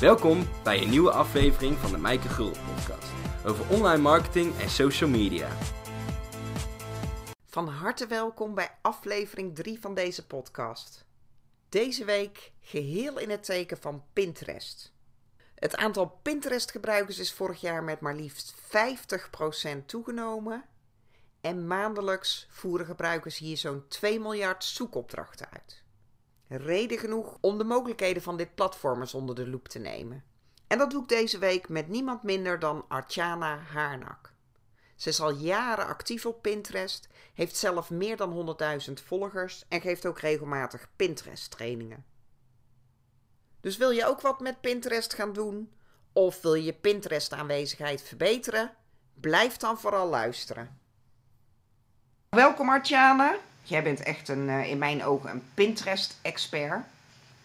Welkom bij een nieuwe aflevering van de Mijke Gul podcast over online marketing en social media. Van harte welkom bij aflevering 3 van deze podcast. Deze week geheel in het teken van Pinterest. Het aantal Pinterest-gebruikers is vorig jaar met maar liefst 50% toegenomen. En maandelijks voeren gebruikers hier zo'n 2 miljard zoekopdrachten uit. Reden genoeg om de mogelijkheden van dit platform eens onder de loep te nemen. En dat doe ik deze week met niemand minder dan Artjana Haarnak. Ze is al jaren actief op Pinterest, heeft zelf meer dan 100.000 volgers en geeft ook regelmatig Pinterest-trainingen. Dus wil je ook wat met Pinterest gaan doen? Of wil je Pinterest-aanwezigheid verbeteren? Blijf dan vooral luisteren. Welkom Artjana. Jij bent echt een, eh, in mijn ogen een Pinterest-expert.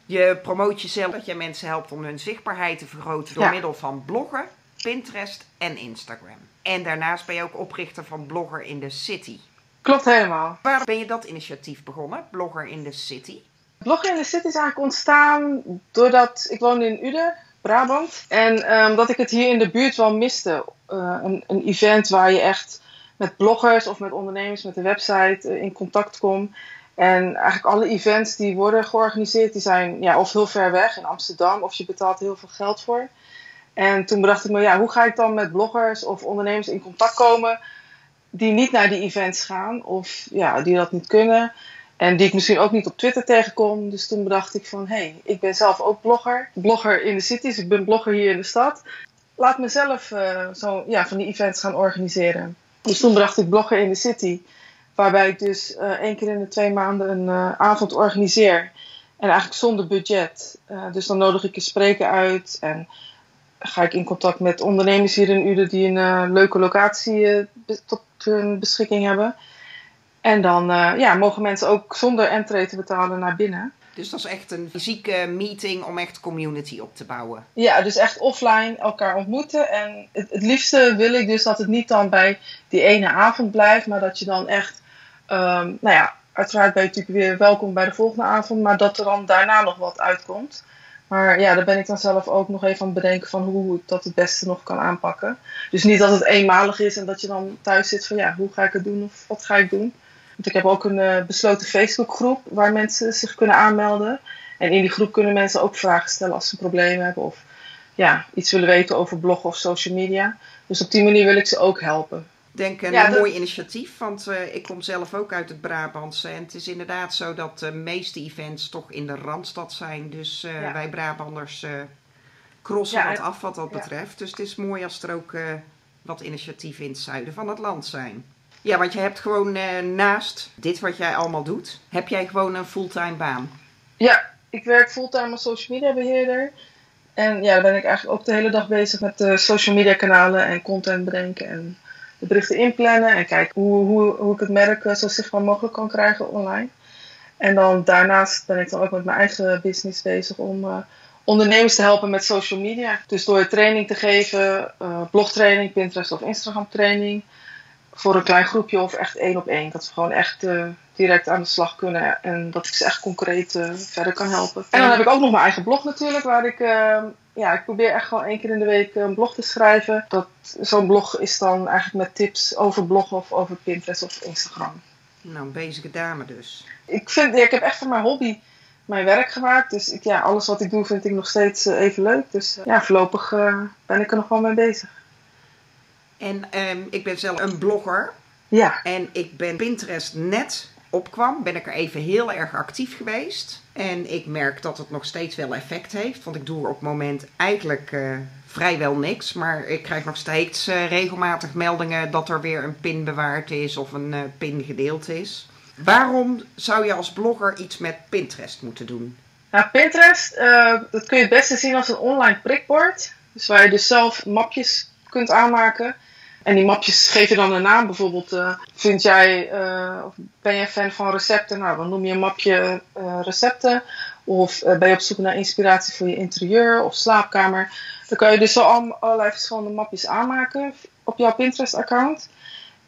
Je promoot jezelf dat je mensen helpt om hun zichtbaarheid te vergroten door Ja. middel van bloggen, Pinterest en Instagram. En daarnaast ben je ook oprichter van Blogger in the City. Klopt helemaal. Waar ben je dat initiatief begonnen? Blogger in the City? Bloggen in de City is eigenlijk ontstaan doordat ik woonde in Uden, Brabant. En ehm, dat ik het hier in de buurt wel miste. Eh, een, een event waar je echt met bloggers of met ondernemers met de website eh, in contact komt. En eigenlijk alle events die worden georganiseerd, die zijn ja, of heel ver weg in Amsterdam, of je betaalt heel veel geld voor. En toen bedacht ik me, ja, hoe ga ik dan met bloggers of ondernemers in contact komen die niet naar die events gaan of ja, die dat niet kunnen. En die ik misschien ook niet op Twitter tegenkom. Dus toen bedacht ik van, hé, hey, ik ben zelf ook blogger. Blogger in de cities, ik ben blogger hier in de stad. Laat mezelf eh zo, ja, van die events gaan organiseren. Dus toen bedacht ik blogger in de city. Waarbij ik dus eh, één keer in de twee maanden een eh, avond organiseer. En eigenlijk zonder budget. Eh, dus dan nodig ik een spreker uit. En ga ik in contact met ondernemers hier in Uden die een leuke locatie tot hun beschikking hebben. En dan ja, mogen mensen ook zonder entree te betalen naar binnen. Dus dat is echt een fysieke meeting om echt community op te bouwen. Ja, dus echt offline elkaar ontmoeten. En het, liefste wil ik dus dat het niet dan bij die ene avond blijft, maar dat je dan echt, ehm, nou ja, uiteraard ben je natuurlijk weer welkom bij de volgende avond, maar dat er dan daarna nog wat uitkomt. Maar ja, daar ben ik dan zelf ook nog even aan het bedenken van hoe ik dat het beste nog kan aanpakken. Dus niet dat het eenmalig is en dat je dan thuis zit van ja, hoe ga ik het doen of wat ga ik doen. Want ik heb ook een eh, besloten Facebookgroep waar mensen zich kunnen aanmelden. En in die groep kunnen mensen ook vragen stellen als ze problemen hebben of ja, iets willen weten over bloggen of social media. Dus op die manier wil ik ze ook helpen. Ik denk een Ja, dat- mooi initiatief, want eh, ik kom zelf ook uit het Brabantse. En het is inderdaad zo dat de meeste events toch in de Randstad zijn. Dus eh, Ja. wij Brabanders eh, crossen Ja, wat af wat dat ja. betreft. Dus het is mooi als er ook eh, wat initiatieven in het zuiden van het land zijn. Ja, want je hebt gewoon eh, naast dit wat jij allemaal doet, heb jij gewoon een fulltime baan. Ja, ik werk fulltime als social media beheerder. En ja, dan ben ik eigenlijk ook de hele dag bezig met de social media kanalen en content bedenken en de berichten inplannen en kijken hoe, hoe, hoe ik het merk eh, zo zichtbaar mogelijk kan krijgen online. En dan daarnaast ben ik dan ook met mijn eigen business bezig om eh, ondernemers te helpen met social media. Dus door training te geven, blogtraining, Pinterest of Instagram training. Voor een klein groepje of echt één op één. Dat we gewoon echt eh, direct aan de slag kunnen en dat ik ze echt concreet eh, verder kan helpen. En dan heb ik ook nog mijn eigen blog natuurlijk, waar ik, eh, ja, ik probeer echt gewoon één keer in de week een blog te schrijven. Dat, zo'n blog is dan eigenlijk met tips over bloggen of over Pinterest of Instagram. Nou, een bezige dame dus. Ik, vind, ja, ik heb echt van mijn hobby mijn werk gemaakt. Dus ik, ja, alles wat ik doe vind ik nog steeds eh, even leuk. Dus ja, voorlopig ben ik er nog wel mee bezig. En ehm, ik ben zelf een blogger. Ja, En ik ben Pinterest net opkwam, ben ik er even heel erg actief geweest. En ik merk dat het nog steeds wel effect heeft. Want ik doe er op het moment eigenlijk eh, vrijwel niks. Maar ik krijg nog steeds eh, regelmatig meldingen dat er weer een pin bewaard is of een eh, pin gedeeld is. Waarom zou je als blogger iets met Pinterest moeten doen? Nou, Pinterest, dat kun je het beste zien als een online prikbord. Dus waar je dus zelf mapjes kunt aanmaken. En die mapjes geef je dan een naam. Bijvoorbeeld, eh, vind jij, eh, of ben jij fan van recepten? Nou, dan noem je een mapje eh, recepten. Of ben je op zoek naar inspiratie voor je interieur of slaapkamer. Dan kan je dus al- allerlei verschillende mapjes aanmaken op jouw Pinterest-account.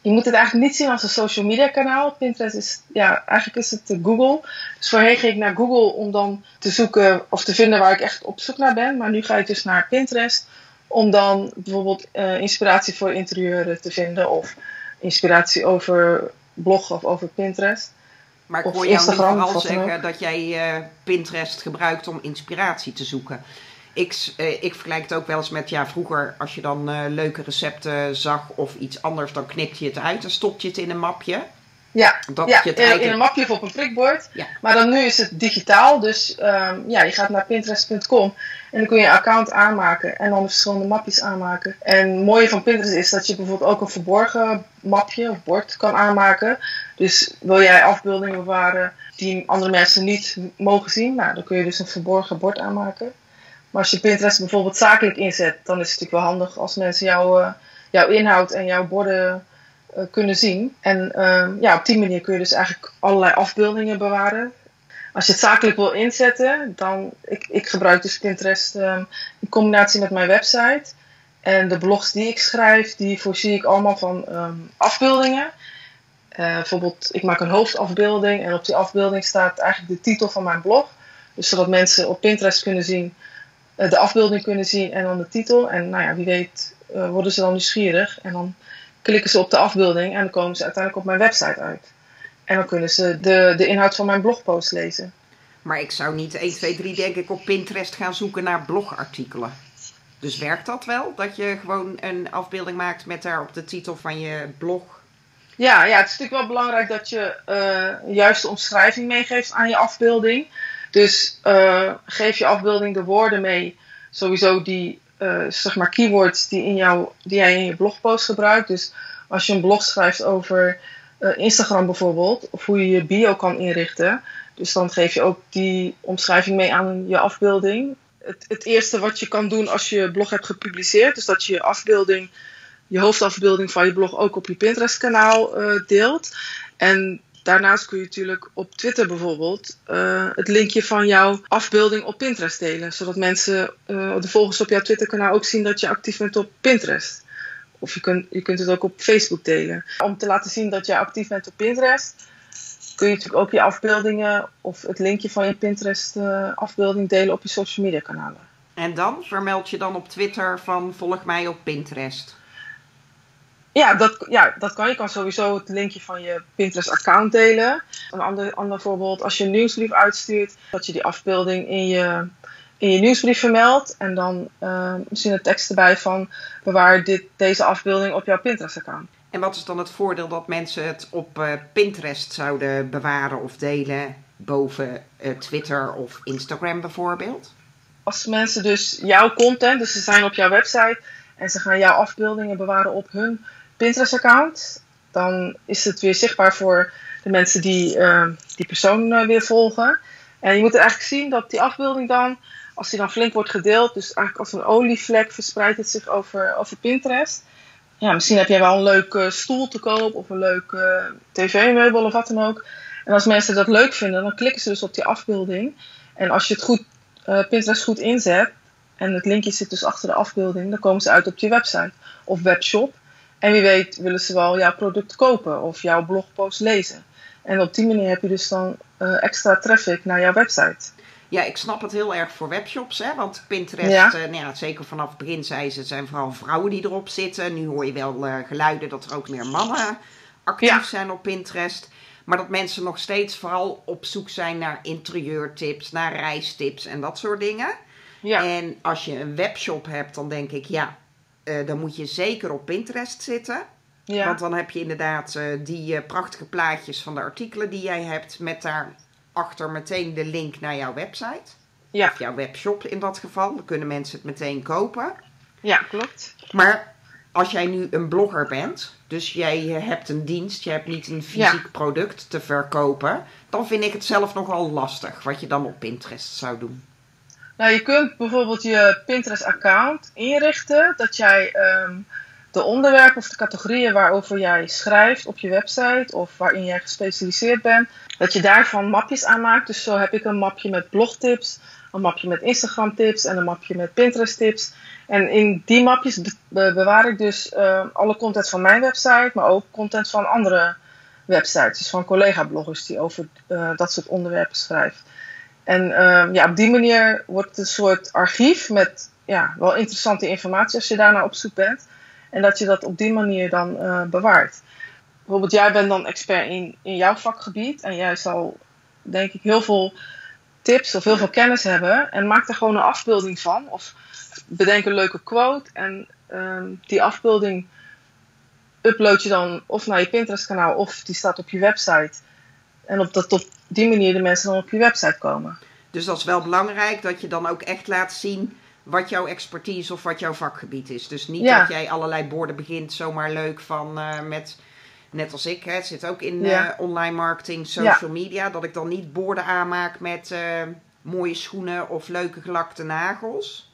je moet het eigenlijk niet zien als een social media kanaal. Pinterest is, ja, eigenlijk is het Google. Dus voorheen ging ik naar Google om dan te zoeken of te vinden waar ik echt op zoek naar ben. Maar nu ga ik dus naar Pinterest om dan bijvoorbeeld uh, inspiratie voor interieuren te vinden of inspiratie over bloggen of over Pinterest. Maar ik hoor jou vooral zeggen dat jij uh, Pinterest gebruikt om inspiratie te zoeken. Ik, uh, ik vergelijk het ook wel eens met, ja, vroeger als je dan leuke recepten zag of iets anders, dan knip je het uit en stop je het in een mapje. Ja, dat ja je het eigenlijk... in een mapje of op een prikbord. Ja. Maar dan nu is het digitaal, dus um, ja, je gaat naar pinterest.com en dan kun je een account aanmaken en dan verschillende mapjes aanmaken. En het mooie van Pinterest is dat je bijvoorbeeld ook een verborgen mapje of bord kan aanmaken. Dus wil jij afbeeldingen bewaren die andere mensen niet mogen zien, nou, dan kun je dus een verborgen bord aanmaken. Maar als je Pinterest bijvoorbeeld zakelijk inzet, dan is het natuurlijk wel handig als mensen jouw, uh, jouw inhoud en jouw borden uh, kunnen zien. En uh, ja, op die manier kun je dus eigenlijk allerlei afbeeldingen bewaren. Als je het zakelijk wil inzetten, dan ik, ik gebruik dus Pinterest um, in combinatie met mijn website. En de blogs die ik schrijf, die voorzie ik allemaal van um, afbeeldingen. Uh, bijvoorbeeld, ik maak een hoofdafbeelding en op die afbeelding staat eigenlijk de titel van mijn blog. Dus zodat mensen op Pinterest kunnen zien eh, de afbeelding kunnen zien en dan de titel. En nou ja, wie weet worden ze dan nieuwsgierig. En dan klikken ze op de afbeelding en dan komen ze uiteindelijk op mijn website uit. En dan kunnen ze de, de inhoud van mijn blogpost lezen. Maar ik zou niet 1, 2, 3 denk ik op Pinterest gaan zoeken naar blogartikelen. Dus werkt dat wel? Dat je gewoon een afbeelding maakt met daar op de titel van je blog? Ja, ja het is natuurlijk wel belangrijk dat je uh, juiste omschrijving meegeeft aan je afbeelding. Dus uh, geef je afbeelding de woorden mee, sowieso die uh, zeg maar keywords die, in jou, die jij in je blogpost gebruikt. Dus als je een blog schrijft over uh, Instagram bijvoorbeeld, of hoe je je bio kan inrichten, dus dan geef je ook die omschrijving mee aan je afbeelding. Het, het eerste wat je kan doen als je blog hebt gepubliceerd, is dat je je afbeelding, je hoofdafbeelding van je blog ook op je Pinterest-kanaal deelt. En Daarnaast kun je natuurlijk op Twitter bijvoorbeeld uh, het linkje van jouw afbeelding op Pinterest delen. Zodat mensen, uh, de volgers op jouw Twitter kanaal ook zien dat je actief bent op Pinterest. Of je kunt, je kunt het ook op Facebook delen. Om te laten zien dat je actief bent op Pinterest, kun je natuurlijk ook je afbeeldingen of het linkje van je Pinterest uh, afbeelding delen op je social media kanalen. En dan vermeld je dan op Twitter van volg mij op Pinterest. Ja dat, ja, dat kan. Je kan sowieso het linkje van je Pinterest-account delen. Een ander, ander voorbeeld, als je een nieuwsbrief uitstuurt, dat je die afbeelding in je, in je nieuwsbrief vermeldt. En dan uh, misschien een tekst erbij van bewaar dit, deze afbeelding op jouw Pinterest-account. En wat is dan het voordeel dat mensen het op uh, Pinterest zouden bewaren of delen boven uh, Twitter of Instagram bijvoorbeeld? Als mensen dus jouw content, dus ze zijn op jouw website en ze gaan jouw afbeeldingen bewaren op hun Pinterest-account, dan is het weer zichtbaar voor de mensen die uh, die persoon uh, weer volgen. En je moet eigenlijk zien dat die afbeelding dan, als die dan flink wordt gedeeld, dus eigenlijk als een olievlek verspreidt het zich over, over Pinterest. Ja, misschien heb jij wel een leuke stoel te koop of een leuke tv-meubel of wat dan ook. En als mensen dat leuk vinden, dan klikken ze dus op die afbeelding. En als je het goed, Pinterest goed inzet, en het linkje zit dus achter de afbeelding, dan komen ze uit op je website of webshop. En wie weet willen ze wel jouw product kopen of jouw blogpost lezen. En op die manier heb je dus dan uh, extra traffic naar jouw website. Ja, ik snap het heel erg voor webshops, hè? want Pinterest, ja. Uh, nou ja, zeker vanaf het begin zei ze, het zijn vooral vrouwen die erop zitten. Nu hoor je wel uh, geluiden dat er ook meer mannen actief ja. zijn op Pinterest. Maar dat mensen nog steeds vooral op zoek zijn naar interieurtips, naar reistips en dat soort dingen. Ja. En als je een webshop hebt, dan denk ik, ja, uh, dan moet je zeker op Pinterest zitten. Ja. Want dan heb je inderdaad uh, die uh, prachtige plaatjes van de artikelen die jij hebt, met daarachter meteen de link naar jouw website. Ja. Of jouw webshop in dat geval. Dan kunnen mensen het meteen kopen. Ja, klopt. Maar als jij nu een blogger bent, dus jij hebt een dienst, je hebt niet een fysiek ja. product te verkopen, dan vind ik het zelf nogal lastig wat je dan op Pinterest zou doen. Nou, je kunt bijvoorbeeld je Pinterest-account inrichten dat jij um, de onderwerpen of de categorieën waarover jij schrijft op je website of waarin jij gespecialiseerd bent, dat je daarvan mapjes aanmaakt. Dus zo heb ik een mapje met blogtips, een mapje met Instagram tips en een mapje met Pinterest tips. En in die mapjes bewaar ik dus uh, alle content van mijn website, maar ook content van andere websites. Dus van collega-bloggers die over uh, dat soort onderwerpen schrijven. En uh, ja, op die manier wordt het een soort archief met ja, wel interessante informatie als je daarna op zoek bent. En dat je dat op die manier dan uh, bewaart. Bijvoorbeeld, jij bent dan expert in, in jouw vakgebied. En jij zal, denk ik, heel veel tips of heel veel kennis hebben. En maak er gewoon een afbeelding van. Of bedenk een leuke quote. En uh, die afbeelding upload je dan of naar je Pinterest kanaal of die staat op je website. En op, dat, op die manier de mensen dan op je website komen. Dus dat is wel belangrijk dat je dan ook echt laat zien wat jouw expertise of wat jouw vakgebied is. Dus niet dat jij allerlei borden begint zomaar leuk van uh, met, net als ik, hè, het zit ook in uh, online marketing, social media, dat ik dan niet borden aanmaak met uh, mooie schoenen of leuke gelakte nagels.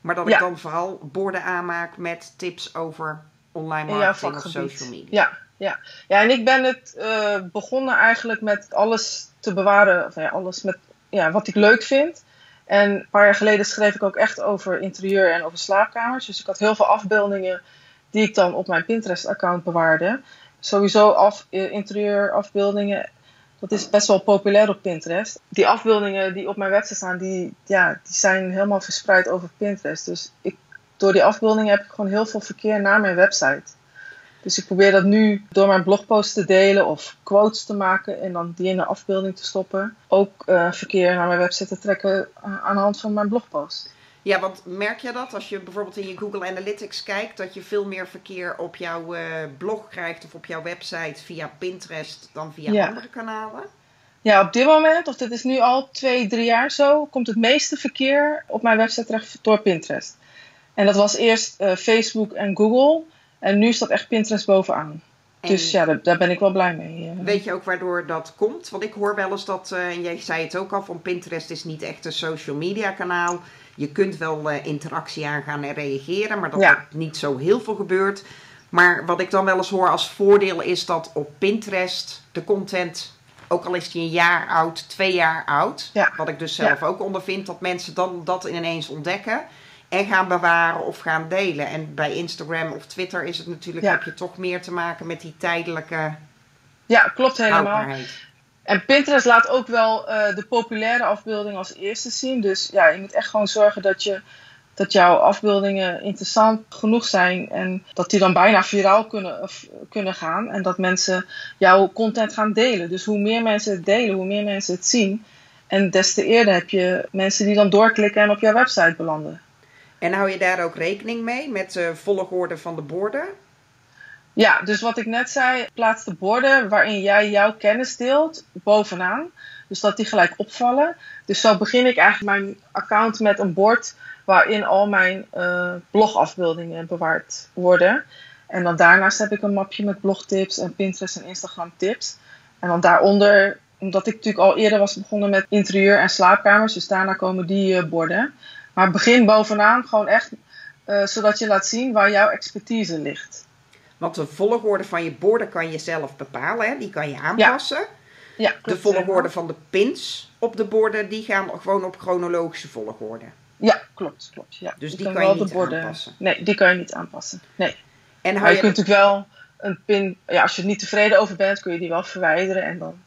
Maar dat ik dan vooral borden aanmaak met tips over online marketing of social media. Ja, ja. ja, en ik ben het begonnen eigenlijk met alles te bewaren, of ja, alles met ja, wat ik leuk vind. En een paar jaar geleden schreef ik ook echt over interieur en over slaapkamers. Dus ik had heel veel afbeeldingen die ik dan op mijn Pinterest-account bewaarde. Sowieso af, eh, interieurafbeeldingen, dat is best wel populair op Pinterest. Die afbeeldingen die op mijn website staan, die, ja, die zijn helemaal verspreid over Pinterest. Dus ik, door die afbeeldingen heb ik gewoon heel veel verkeer naar mijn website. Dus ik probeer dat nu door mijn blogpost te delen of quotes te maken en dan die in de afbeelding te stoppen. Ook uh, verkeer naar mijn website te trekken uh, aan de hand van mijn blogpost. Ja, want merk je dat als je bijvoorbeeld in je Google Analytics kijkt, dat je veel meer verkeer op jouw uh, blog krijgt of op jouw website via Pinterest dan via ja. andere kanalen? Ja, op dit moment, of dit is nu al twee, drie jaar zo, komt het meeste verkeer op mijn website terecht door Pinterest. En dat was eerst Facebook en Google. En nu staat echt Pinterest bovenaan. dus ja, daar, daar, ben ik wel blij mee. Eh. Weet je ook waardoor dat komt? Want ik hoor wel eens dat, uh, en jij zei het ook al, van Pinterest is niet echt een social media kanaal. Je kunt wel uh, interactie aangaan en reageren, maar dat ja. niet zo heel veel gebeurt. Maar wat ik dan wel eens hoor als voordeel is dat op Pinterest de content, ook al is die een jaar oud, twee jaar oud, ja. wat ik dus zelf ook ondervind, dat mensen dan dat ineens ontdekken en gaan bewaren of gaan delen. En bij Instagram of Twitter is het natuurlijk, heb je toch meer te maken met die tijdelijke. Ja, klopt helemaal. En Pinterest laat ook wel uh, de populaire afbeelding als eerste zien. Dus ja, je moet echt gewoon zorgen dat, je, dat jouw afbeeldingen interessant genoeg zijn. En dat die dan bijna viraal kunnen, of, kunnen gaan. En dat mensen jouw content gaan delen. Dus hoe meer mensen het delen, hoe meer mensen het zien. En des te eerder heb je mensen die dan doorklikken en op jouw website belanden. En hou je daar ook rekening mee met de volgorde van de borden? Ja, dus wat ik net zei, plaats de borden waarin jij jouw kennis deelt bovenaan. Dus dat die gelijk opvallen. Dus zo begin ik eigenlijk mijn account met een bord waarin al mijn uh, blogafbeeldingen bewaard worden. En dan daarnaast heb ik een mapje met blogtips en Pinterest en Instagram tips. En dan daaronder, omdat ik natuurlijk al eerder was begonnen met interieur en slaapkamers, dus daarna komen die uh, borden. Maar begin bovenaan gewoon echt, uh, zodat je laat zien waar jouw expertise ligt. Want de volgorde van je borden kan je zelf bepalen, hè? die kan je aanpassen. Ja. ja de volgorde van de pins op de borden, die gaan gewoon op chronologische volgorde. Ja, klopt, klopt. Ja. Dus die, die kan, je niet borden, aanpassen? Nee, die kan je niet aanpassen. Nee. En maar je, je kunt natuurlijk wel een pin, ja, als je er niet tevreden over bent, kun je die wel verwijderen en dan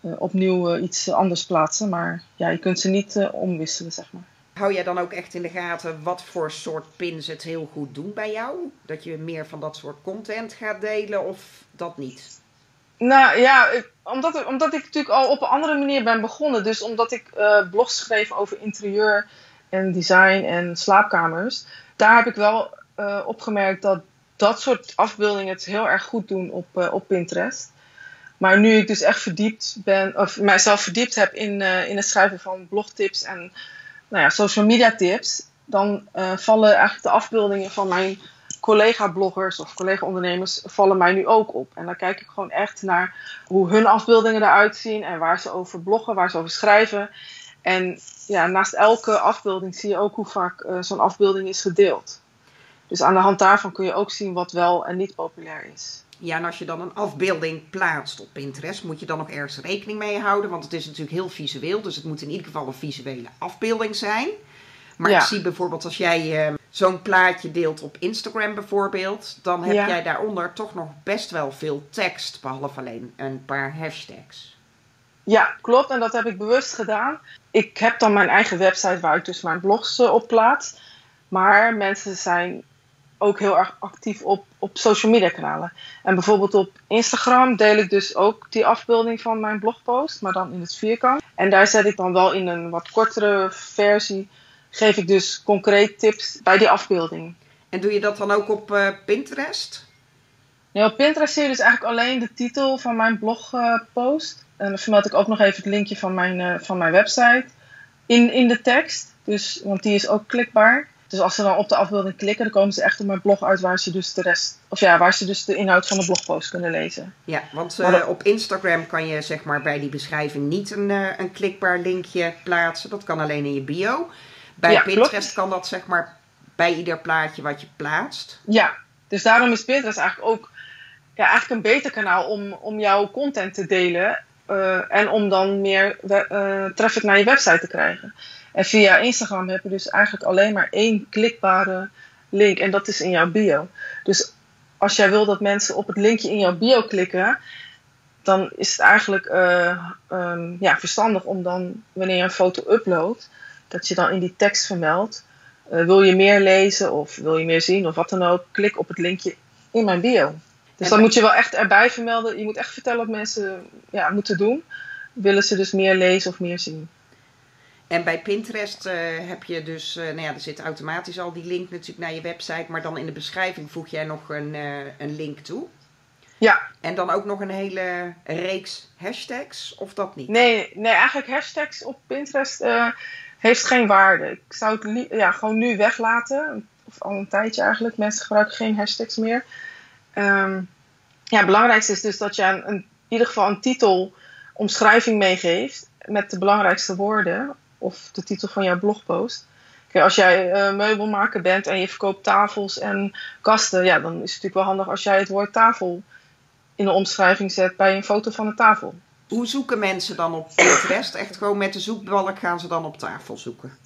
uh, opnieuw uh, iets anders plaatsen. Maar ja, je kunt ze niet uh, omwisselen, zeg maar. Hou jij dan ook echt in de gaten wat voor soort pins het heel goed doen bij jou? Dat je meer van dat soort content gaat delen of dat niet? Nou ja, omdat, omdat ik natuurlijk al op een andere manier ben begonnen. Dus omdat ik uh, blogs schreef over interieur en design en slaapkamers. Daar heb ik wel uh, opgemerkt dat dat soort afbeeldingen het heel erg goed doen op, uh, op Pinterest. Maar nu ik dus echt verdiept ben, of mijzelf verdiept heb in, in het schrijven van blogtips en nou ja, social media tips, dan uh, vallen eigenlijk de afbeeldingen van mijn collega-bloggers of collega-ondernemers vallen mij nu ook op. En dan kijk ik gewoon echt naar hoe hun afbeeldingen eruit zien en waar ze over bloggen, waar ze over schrijven. En ja, naast elke afbeelding zie je ook hoe vaak uh, zo'n afbeelding is gedeeld. Dus aan de hand daarvan kun je ook zien wat wel en niet populair is. Ja, en als je dan een afbeelding plaatst op Pinterest, moet je dan nog ergens rekening mee houden. Want het is natuurlijk heel visueel, dus het moet in ieder geval een visuele afbeelding zijn. Maar Ja. ik zie bijvoorbeeld als jij eh, zo'n plaatje deelt op Instagram bijvoorbeeld, dan heb Ja. jij daaronder toch nog best wel veel tekst, behalve alleen een paar hashtags. Ja, klopt. En dat heb ik bewust gedaan. Ik heb dan mijn eigen website waar ik dus mijn blogs eh, op plaats. Maar mensen zijn ook heel erg actief op, op social media kanalen. En bijvoorbeeld op Instagram deel ik dus ook die afbeelding van mijn blogpost, maar dan in het vierkant. En daar zet ik dan wel in een wat kortere versie, geef ik dus concreet tips bij die afbeelding. En doe je dat dan ook op eh, Pinterest? Nee, op Pinterest zie je dus eigenlijk alleen de titel van mijn blogpost. en dan vermeld ik ook nog even het linkje van mijn, eh, van mijn website in, in de tekst. Dus, want die is ook klikbaar. Dus als ze dan op de afbeelding klikken, dan komen ze echt op mijn blog uit waar ze dus de rest, of ja, waar ze dus de inhoud van de blogpost kunnen lezen. Ja, want eh, dat- op Instagram kan je zeg maar bij die beschrijving niet een, eh, een klikbaar linkje plaatsen. Dat kan alleen in je bio. Bij Ja, Pinterest klopt. kan dat zeg maar bij ieder plaatje wat je plaatst. Ja, dus daarom is Pinterest eigenlijk ook ja, eigenlijk een beter kanaal om, om jouw content te delen. eh, en om dan meer we- traffic naar je website te krijgen. En via Instagram heb je dus eigenlijk alleen maar één klikbare link. En dat is in jouw bio. Dus als jij wil dat mensen op het linkje in jouw bio klikken. Dan is het eigenlijk eh, ehm, ja, verstandig om dan, wanneer je een foto uploadt, dat je dan in die tekst vermeldt. eh, wil je meer lezen of wil je meer zien of wat dan ook, klik op het linkje in mijn bio. Dus En dan moet je wel echt erbij vermelden. Je moet echt vertellen wat mensen ja, moeten doen. Willen ze dus meer lezen of meer zien? En bij Pinterest eh, heb je dus, eh, nou ja, er zit automatisch al die link natuurlijk naar je website. Maar dan in de beschrijving voeg jij nog een, eh, een link toe. Ja, En dan ook nog een hele reeks hashtags, of dat niet? nee, nee eigenlijk hashtags op Pinterest heeft geen waarde. Ik zou het ja, gewoon nu weglaten. Of al een tijdje eigenlijk. Mensen gebruiken geen hashtags meer. Ehm, ja, het belangrijkste is dus dat je een- in ieder geval een titel, omschrijving meegeeft. Met de belangrijkste woorden. Of de titel van jouw blogpost. Kijk, als jij eh, meubelmaker bent en je verkoopt tafels en kasten. Ja, dan is het natuurlijk wel handig als jij het woord tafel in de omschrijving zet bij een foto van de tafel. Hoe zoeken mensen dan op Pinterest? Echt gewoon met de zoekbalk gaan ze dan op tafel zoeken.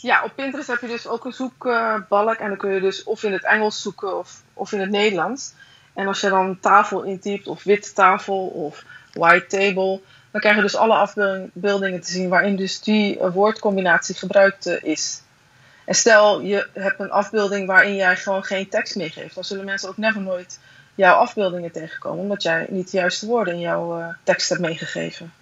Ja, op Pinterest heb je dus ook een zoekbalk. En dan kun je dus of in het Engels zoeken of, of in het Nederlands. En als je dan tafel intypt, of witte tafel, of white table, dan krijg je dus alle afbeeldingen te zien waarin dus die woordcombinatie gebruikt eh, is. En stel je hebt een afbeelding waarin jij gewoon geen tekst meer geeft, dan zullen mensen ook never nooit jouw afbeeldingen tegenkomen, omdat jij niet de juiste woorden in jouw eh, tekst hebt meegegeven.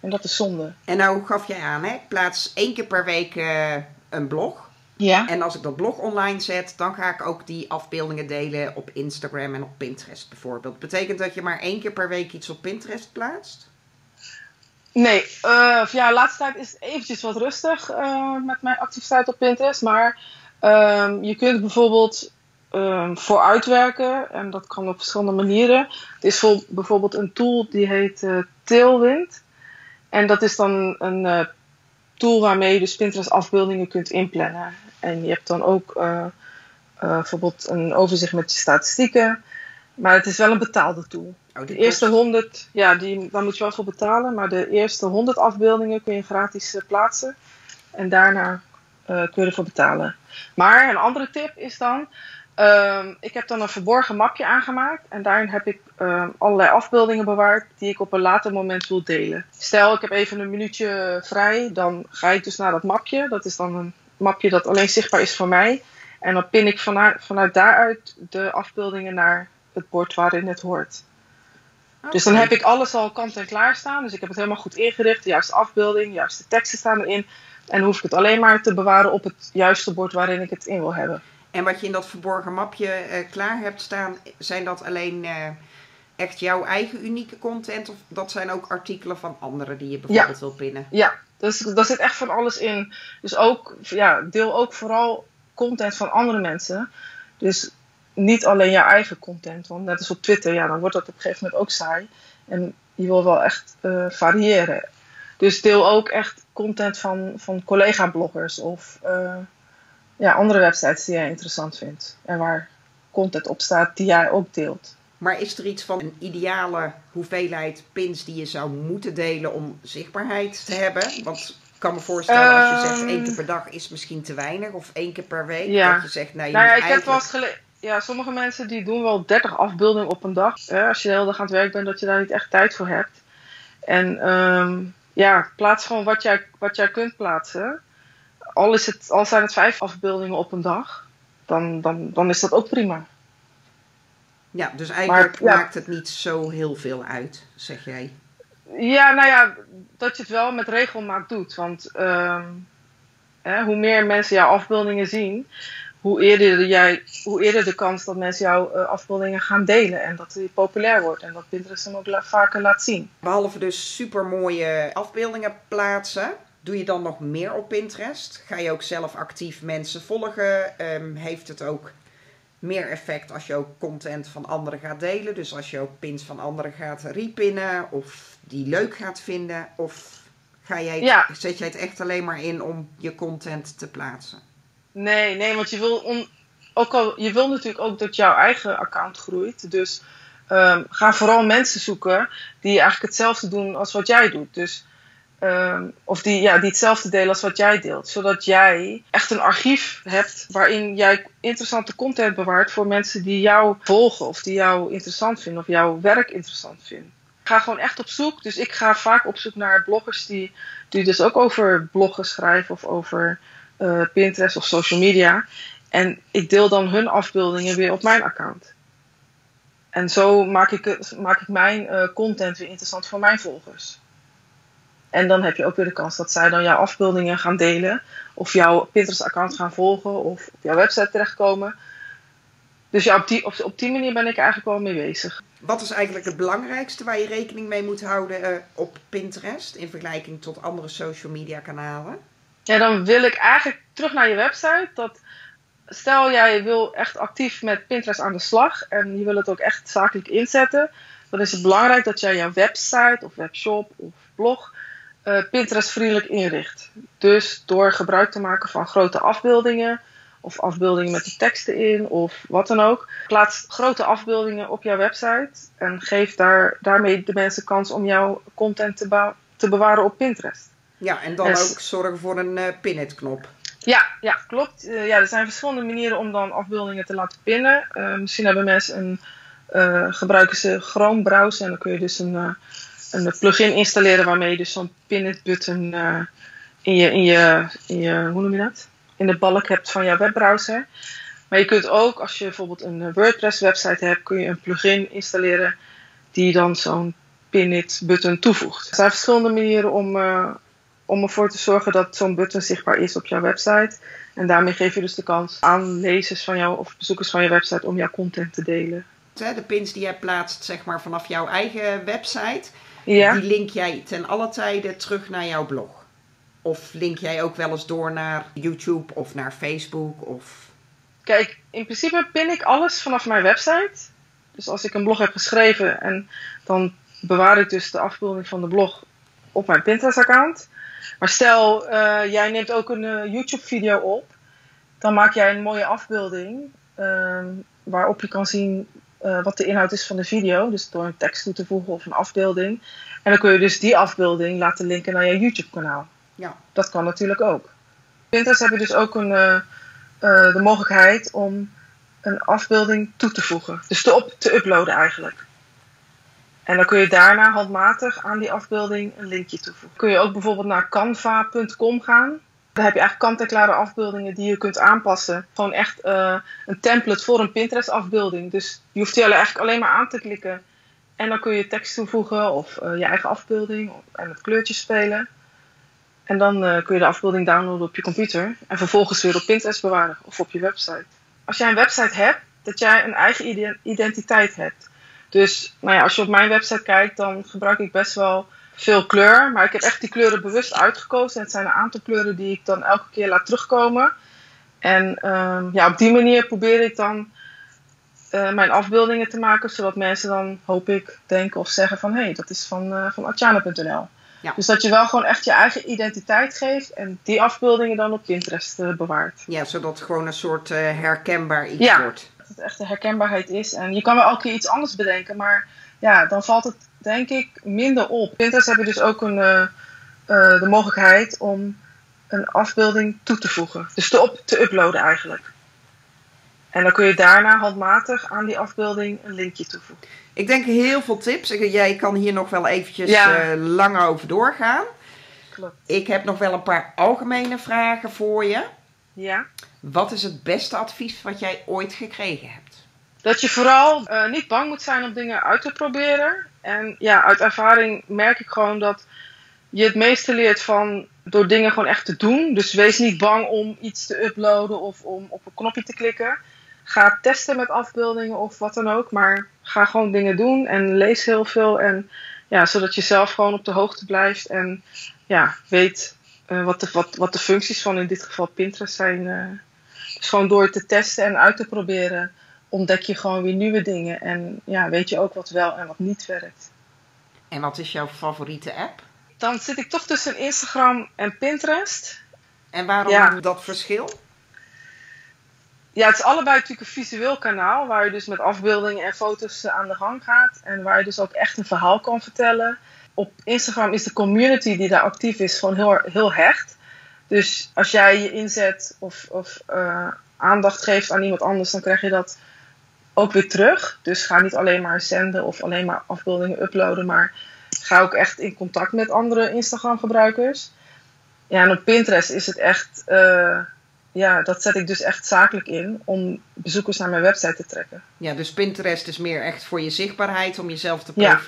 En dat is zonde. En nou gaf jij aan, hè? ik plaats één keer per week eh, een blog. Ja. En als ik dat blog online zet, dan ga ik ook die afbeeldingen delen op Instagram en op Pinterest bijvoorbeeld. Betekent dat je maar één keer per week iets op Pinterest plaatst? Nee, eh, ja, de laatste tijd is het eventjes wat rustig eh, met mijn activiteit op Pinterest. Maar ehm, je kunt bijvoorbeeld ehm, voor uitwerken. En dat kan op verschillende manieren. Het is voor, bijvoorbeeld een tool die heet eh, Tailwind. En dat is dan een tool waarmee je dus Pinterest afbeeldingen kunt inplannen. En je hebt dan ook bijvoorbeeld een overzicht met je statistieken. Maar het is wel een betaalde tool. Oh, De eerste kost- 100, ja, die, daar moet je wel voor betalen. Maar de eerste 100 afbeeldingen kun je gratis eh, plaatsen. En daarna eh, kun je ervoor betalen. Maar een andere tip is dan. ehm, ik heb dan een verborgen mapje aangemaakt. En daarin heb ik ehm, allerlei afbeeldingen bewaard die ik op een later moment wil delen. Stel, ik heb even een minuutje vrij. Dan ga ik dus naar dat mapje. Dat is dan een mapje dat alleen zichtbaar is voor mij. En dan pin ik vanuit, vanuit daaruit de afbeeldingen naar het bord waarin het hoort. Dus dan heb ik alles al kant en klaar staan. Dus ik heb het helemaal goed ingericht. De juiste afbeelding, de juiste teksten staan erin. En dan hoef ik het alleen maar te bewaren op het juiste bord waarin ik het in wil hebben. En wat je in dat verborgen mapje eh, klaar hebt staan, zijn dat alleen eh, echt jouw eigen unieke content? Of dat zijn ook artikelen van anderen die je bijvoorbeeld wil pinnen? Ja, dus daar zit echt van alles in. Dus ook, ja, deel ook vooral content van andere mensen. Dus niet alleen jouw eigen content. Want net als op Twitter, ja, dan wordt dat op een gegeven moment ook saai. En je wil wel echt eh, variëren. Dus deel ook echt content van, van collega-bloggers of eh, ja, andere websites die jij interessant vindt. En waar content op staat die jij ook deelt. Maar is er iets van een ideale hoeveelheid pins die je zou moeten delen om zichtbaarheid te hebben? Want ik kan me voorstellen als je zegt Ehm. één keer per dag is misschien te weinig of één keer per week. Ja. Dat je zegt nee, je Nou ja, moet ik heb wel eigenlijk... eens Ja, sommige mensen die doen wel 30 afbeeldingen op een dag. Hè, als je de hele dag aan het werk bent, dat je daar niet echt tijd voor hebt. En ehm, ja, plaats gewoon wat jij, wat jij kunt plaatsen. Al, is het, al zijn het vijf afbeeldingen op een dag, dan, dan, dan is dat ook prima. Ja, dus eigenlijk Maar, ja. maakt het niet zo heel veel uit, zeg jij. Ja, nou ja, dat je het wel met regelmaat doet. Want ehm, hè, hoe meer mensen jouw afbeeldingen zien, hoe eerder, jij, hoe eerder de kans dat mensen jouw eh, afbeeldingen gaan delen. En dat die populair wordt. En dat Pinterest hem ook la- vaker laat zien. Behalve dus super mooie afbeeldingen plaatsen, doe je dan nog meer op Pinterest? Ga je ook zelf actief mensen volgen? Ehm, heeft het ook meer effect als je ook content van anderen gaat delen? Dus als je ook pins van anderen gaat repinnen of die leuk gaat vinden? Of ga jij Ja. zet jij het echt alleen maar in om je content te plaatsen? Nee, nee, want je wil, on- ook al, je wil natuurlijk ook dat jouw eigen account groeit. Dus ehm, ga vooral mensen zoeken die eigenlijk hetzelfde doen als wat jij doet. Dus, ehm, of die, ja, die hetzelfde delen als wat jij deelt. Zodat jij echt een archief hebt waarin jij interessante content bewaart voor mensen die jou volgen. Of die jou interessant vinden of jouw werk interessant vinden. Ga gewoon echt op zoek. Dus ik ga vaak op zoek naar bloggers die, die dus ook over bloggen schrijven of over eh, Pinterest of social media. En ik deel dan hun afbeeldingen weer op mijn account. En zo maak ik, maak ik mijn eh, content weer interessant voor mijn volgers. En dan heb je ook weer de kans dat zij dan jouw afbeeldingen gaan delen. Of jouw Pinterest-account gaan volgen. Of op jouw website terechtkomen. Dus ja, op die, op, op die manier ben ik eigenlijk wel mee bezig. Wat is eigenlijk het belangrijkste waar je rekening mee moet houden eh, op Pinterest in vergelijking tot andere social media kanalen? Ja, dan wil ik eigenlijk terug naar je website. Dat, stel jij wil echt actief met Pinterest aan de slag en je wil het ook echt zakelijk inzetten. Dan is het belangrijk dat jij jouw website of webshop of blog eh, Pinterest vriendelijk inricht. Dus door gebruik te maken van grote afbeeldingen of afbeeldingen met de teksten in of wat dan ook. Plaats grote afbeeldingen op jouw website en geef daar, daarmee de mensen kans om jouw content te bewaren op Pinterest. Ja, en dan Yes. ook zorgen voor een eh pin-it knop. Ja, ja klopt. Eh, ja, er zijn verschillende manieren om dan afbeeldingen te laten pinnen. Eh, misschien hebben mensen een, gebruiken ze Chrome browser en dan kun je dus een, een plugin installeren waarmee je dus zo'n pin-it button in, je, in, je, in je, hoe noem je dat? In de balk hebt van jouw webbrowser. Maar je kunt ook, als je bijvoorbeeld een WordPress website hebt, kun je een plugin installeren die dan zo'n pin-it button toevoegt. Er zijn verschillende manieren om, om ervoor te zorgen dat zo'n button zichtbaar is op jouw website. En daarmee geef je dus de kans aan lezers van jou of bezoekers van je website om jouw content te delen. De pins die jij plaatst zeg maar, vanaf jouw eigen website, Ja, die link jij ten alle tijden terug naar jouw blog. Of link jij ook wel eens door naar YouTube of naar Facebook? Of... kijk, in principe pin ik alles vanaf mijn website. Dus als ik een blog heb geschreven en dan bewaar ik dus de afbeelding van de blog op mijn Pinterest-account. Maar stel, eh, jij neemt ook een eh, YouTube-video op, dan maak jij een mooie afbeelding ehm, waarop je kan zien eh, wat de inhoud is van de video. Dus door een tekst toe te voegen of een afbeelding. En dan kun je dus die afbeelding laten linken naar je YouTube-kanaal. Ja. Dat kan natuurlijk ook. Pinterest heb je dus ook een, de mogelijkheid om een afbeelding toe te voegen. Dus te, op, te uploaden eigenlijk. En dan kun je daarna handmatig aan die afbeelding een linkje toevoegen. Kun je ook bijvoorbeeld naar canva.com gaan. Daar heb je eigenlijk kant-en-klare afbeeldingen die je kunt aanpassen. Gewoon echt eh, een template voor een Pinterest afbeelding. Dus je hoeft die eigenlijk alleen maar aan te klikken. En dan kun je tekst toevoegen of eh, je eigen afbeelding en met kleurtjes spelen. En dan eh, kun je de afbeelding downloaden op je computer. En vervolgens weer op Pinterest bewaren of op je website. Als jij een website hebt, dat jij een eigen ide- identiteit hebt. Dus nou ja, als je op mijn website kijkt, dan gebruik ik best wel veel kleur. Maar ik heb echt die kleuren bewust uitgekozen. En het zijn een aantal kleuren die ik dan elke keer laat terugkomen. En ehm, ja, op die manier probeer ik dan eh, mijn afbeeldingen te maken. Zodat mensen dan, hoop ik, denken of zeggen van... Hé, hey, dat is van, eh van Atjana.nl. Ja. Dus dat je wel gewoon echt je eigen identiteit geeft en die afbeeldingen dan op Pinterest eh, bewaart. Ja, zodat het gewoon een soort herkenbaar iets Ja. wordt. Dat het echt de herkenbaarheid is. En je kan wel elke keer iets anders bedenken, maar ja, dan valt het denk ik minder op. Pinterest heb je dus ook een, eh, eh, de mogelijkheid om een afbeelding toe te voegen. Dus te, op, te uploaden eigenlijk. En dan kun je daarna handmatig aan die afbeelding een linkje toevoegen. Ik denk heel veel tips. Jij kan hier nog wel eventjes Ja. eh, langer over doorgaan. Klopt. Ik heb nog wel een paar algemene vragen voor je. Ja. Wat is het beste advies wat jij ooit gekregen hebt? Dat je vooral eh, niet bang moet zijn om dingen uit te proberen. En ja, uit ervaring merk ik gewoon dat je het meeste leert van door dingen gewoon echt te doen. Dus wees niet bang om iets te uploaden of om op een knopje te klikken. Ga testen met afbeeldingen of wat dan ook. Maar ga gewoon dingen doen en lees heel veel. En ja, zodat je zelf gewoon op de hoogte blijft. En ja, weet eh, wat, de, wat, wat de functies van in dit geval Pinterest zijn. dus gewoon door te testen en uit te proberen ontdek je gewoon weer nieuwe dingen. En ja, weet je ook wat wel en wat niet werkt. En wat is jouw favoriete app? Dan zit ik toch tussen Instagram en Pinterest. En waarom Ja. dat verschil? Ja, het is allebei natuurlijk een visueel kanaal. Waar je dus met afbeeldingen en foto's aan de gang gaat. En waar je dus ook echt een verhaal kan vertellen. Op Instagram is de community die daar actief is gewoon heel, heel hecht. Dus als jij je inzet of, of eh, aandacht geeft aan iemand anders, dan krijg je dat ook weer terug. Dus ga niet alleen maar zenden of alleen maar afbeeldingen uploaden, maar ga ook echt in contact met andere Instagram gebruikers. Ja, en op Pinterest is het echt, eh, ja, dat zet ik dus echt zakelijk in om bezoekers naar mijn website te trekken. Ja, dus Pinterest is meer echt voor je zichtbaarheid, om jezelf te Ja.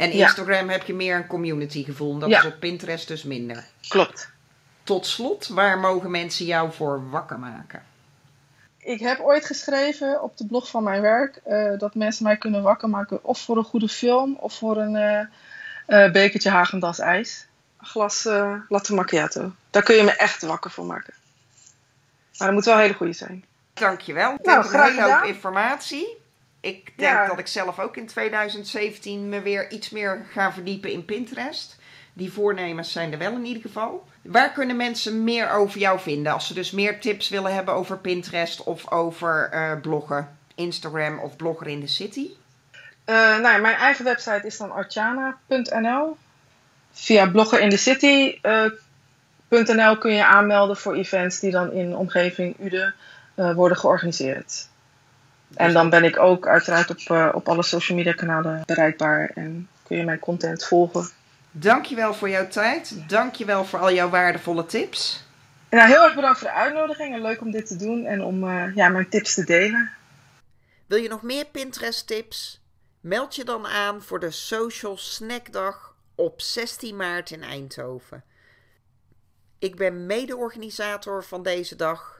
En Ja. Instagram heb je meer een community gevoel. En dat Ja. is op Pinterest dus minder. Klopt. Tot slot, waar mogen mensen jou voor wakker maken? Ik heb ooit geschreven op de blog van mijn werk eh, dat mensen mij kunnen wakker maken of voor een goede film of voor een eh, eh, bekertje Hagendas ijs. Een glas eh, latte macchiato. Daar kun je me echt wakker voor maken. Maar dat moet wel een hele goede zijn. Dankjewel. Ik Nou, heb een graag hele hoop informatie. Ik denk Ja. dat ik zelf ook in 2017 me weer iets meer ga verdiepen in Pinterest. Die voornemens zijn er wel in ieder geval. Waar kunnen mensen meer over jou vinden? Als ze dus meer tips willen hebben over Pinterest of over eh, bloggen, Instagram of blogger in de city. Eh, nou ja, mijn eigen website is dan archana.nl. Via bloggerinthecity.nl kun je aanmelden voor events die dan in omgeving Uden eh, worden georganiseerd. En dan ben ik ook uiteraard op, eh, op alle social media kanalen bereikbaar en kun je mijn content volgen. Dankjewel voor jouw tijd. Dankjewel voor al jouw waardevolle tips. Nou, heel erg bedankt voor de uitnodiging en leuk om dit te doen en om eh, ja, mijn tips te delen. Wil je nog meer Pinterest tips? Meld je dan aan voor de Social Snackdag op 16 maart in Eindhoven. Ik ben mede-organisator van deze dag.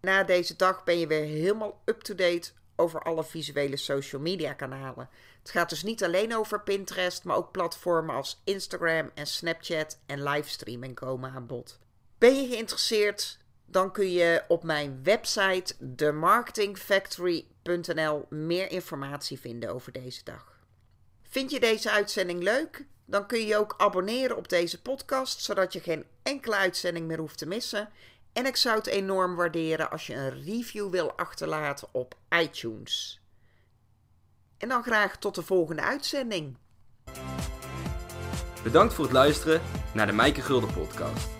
Na deze dag ben je weer helemaal up-to-date over alle visuele social media kanalen. Het gaat dus niet alleen over Pinterest, maar ook platformen als Instagram en Snapchat en livestreaming komen aan bod. Ben je geïnteresseerd? Dan kun je op mijn website themarketingfactory.nl meer informatie vinden over deze dag. Vind je deze uitzending leuk? Dan kun je je ook abonneren op deze podcast, zodat je geen enkele uitzending meer hoeft te missen. En ik zou het enorm waarderen als je een review wil achterlaten op iTunes. En dan graag tot de volgende uitzending. Bedankt voor het luisteren naar de Mijke Gulden podcast.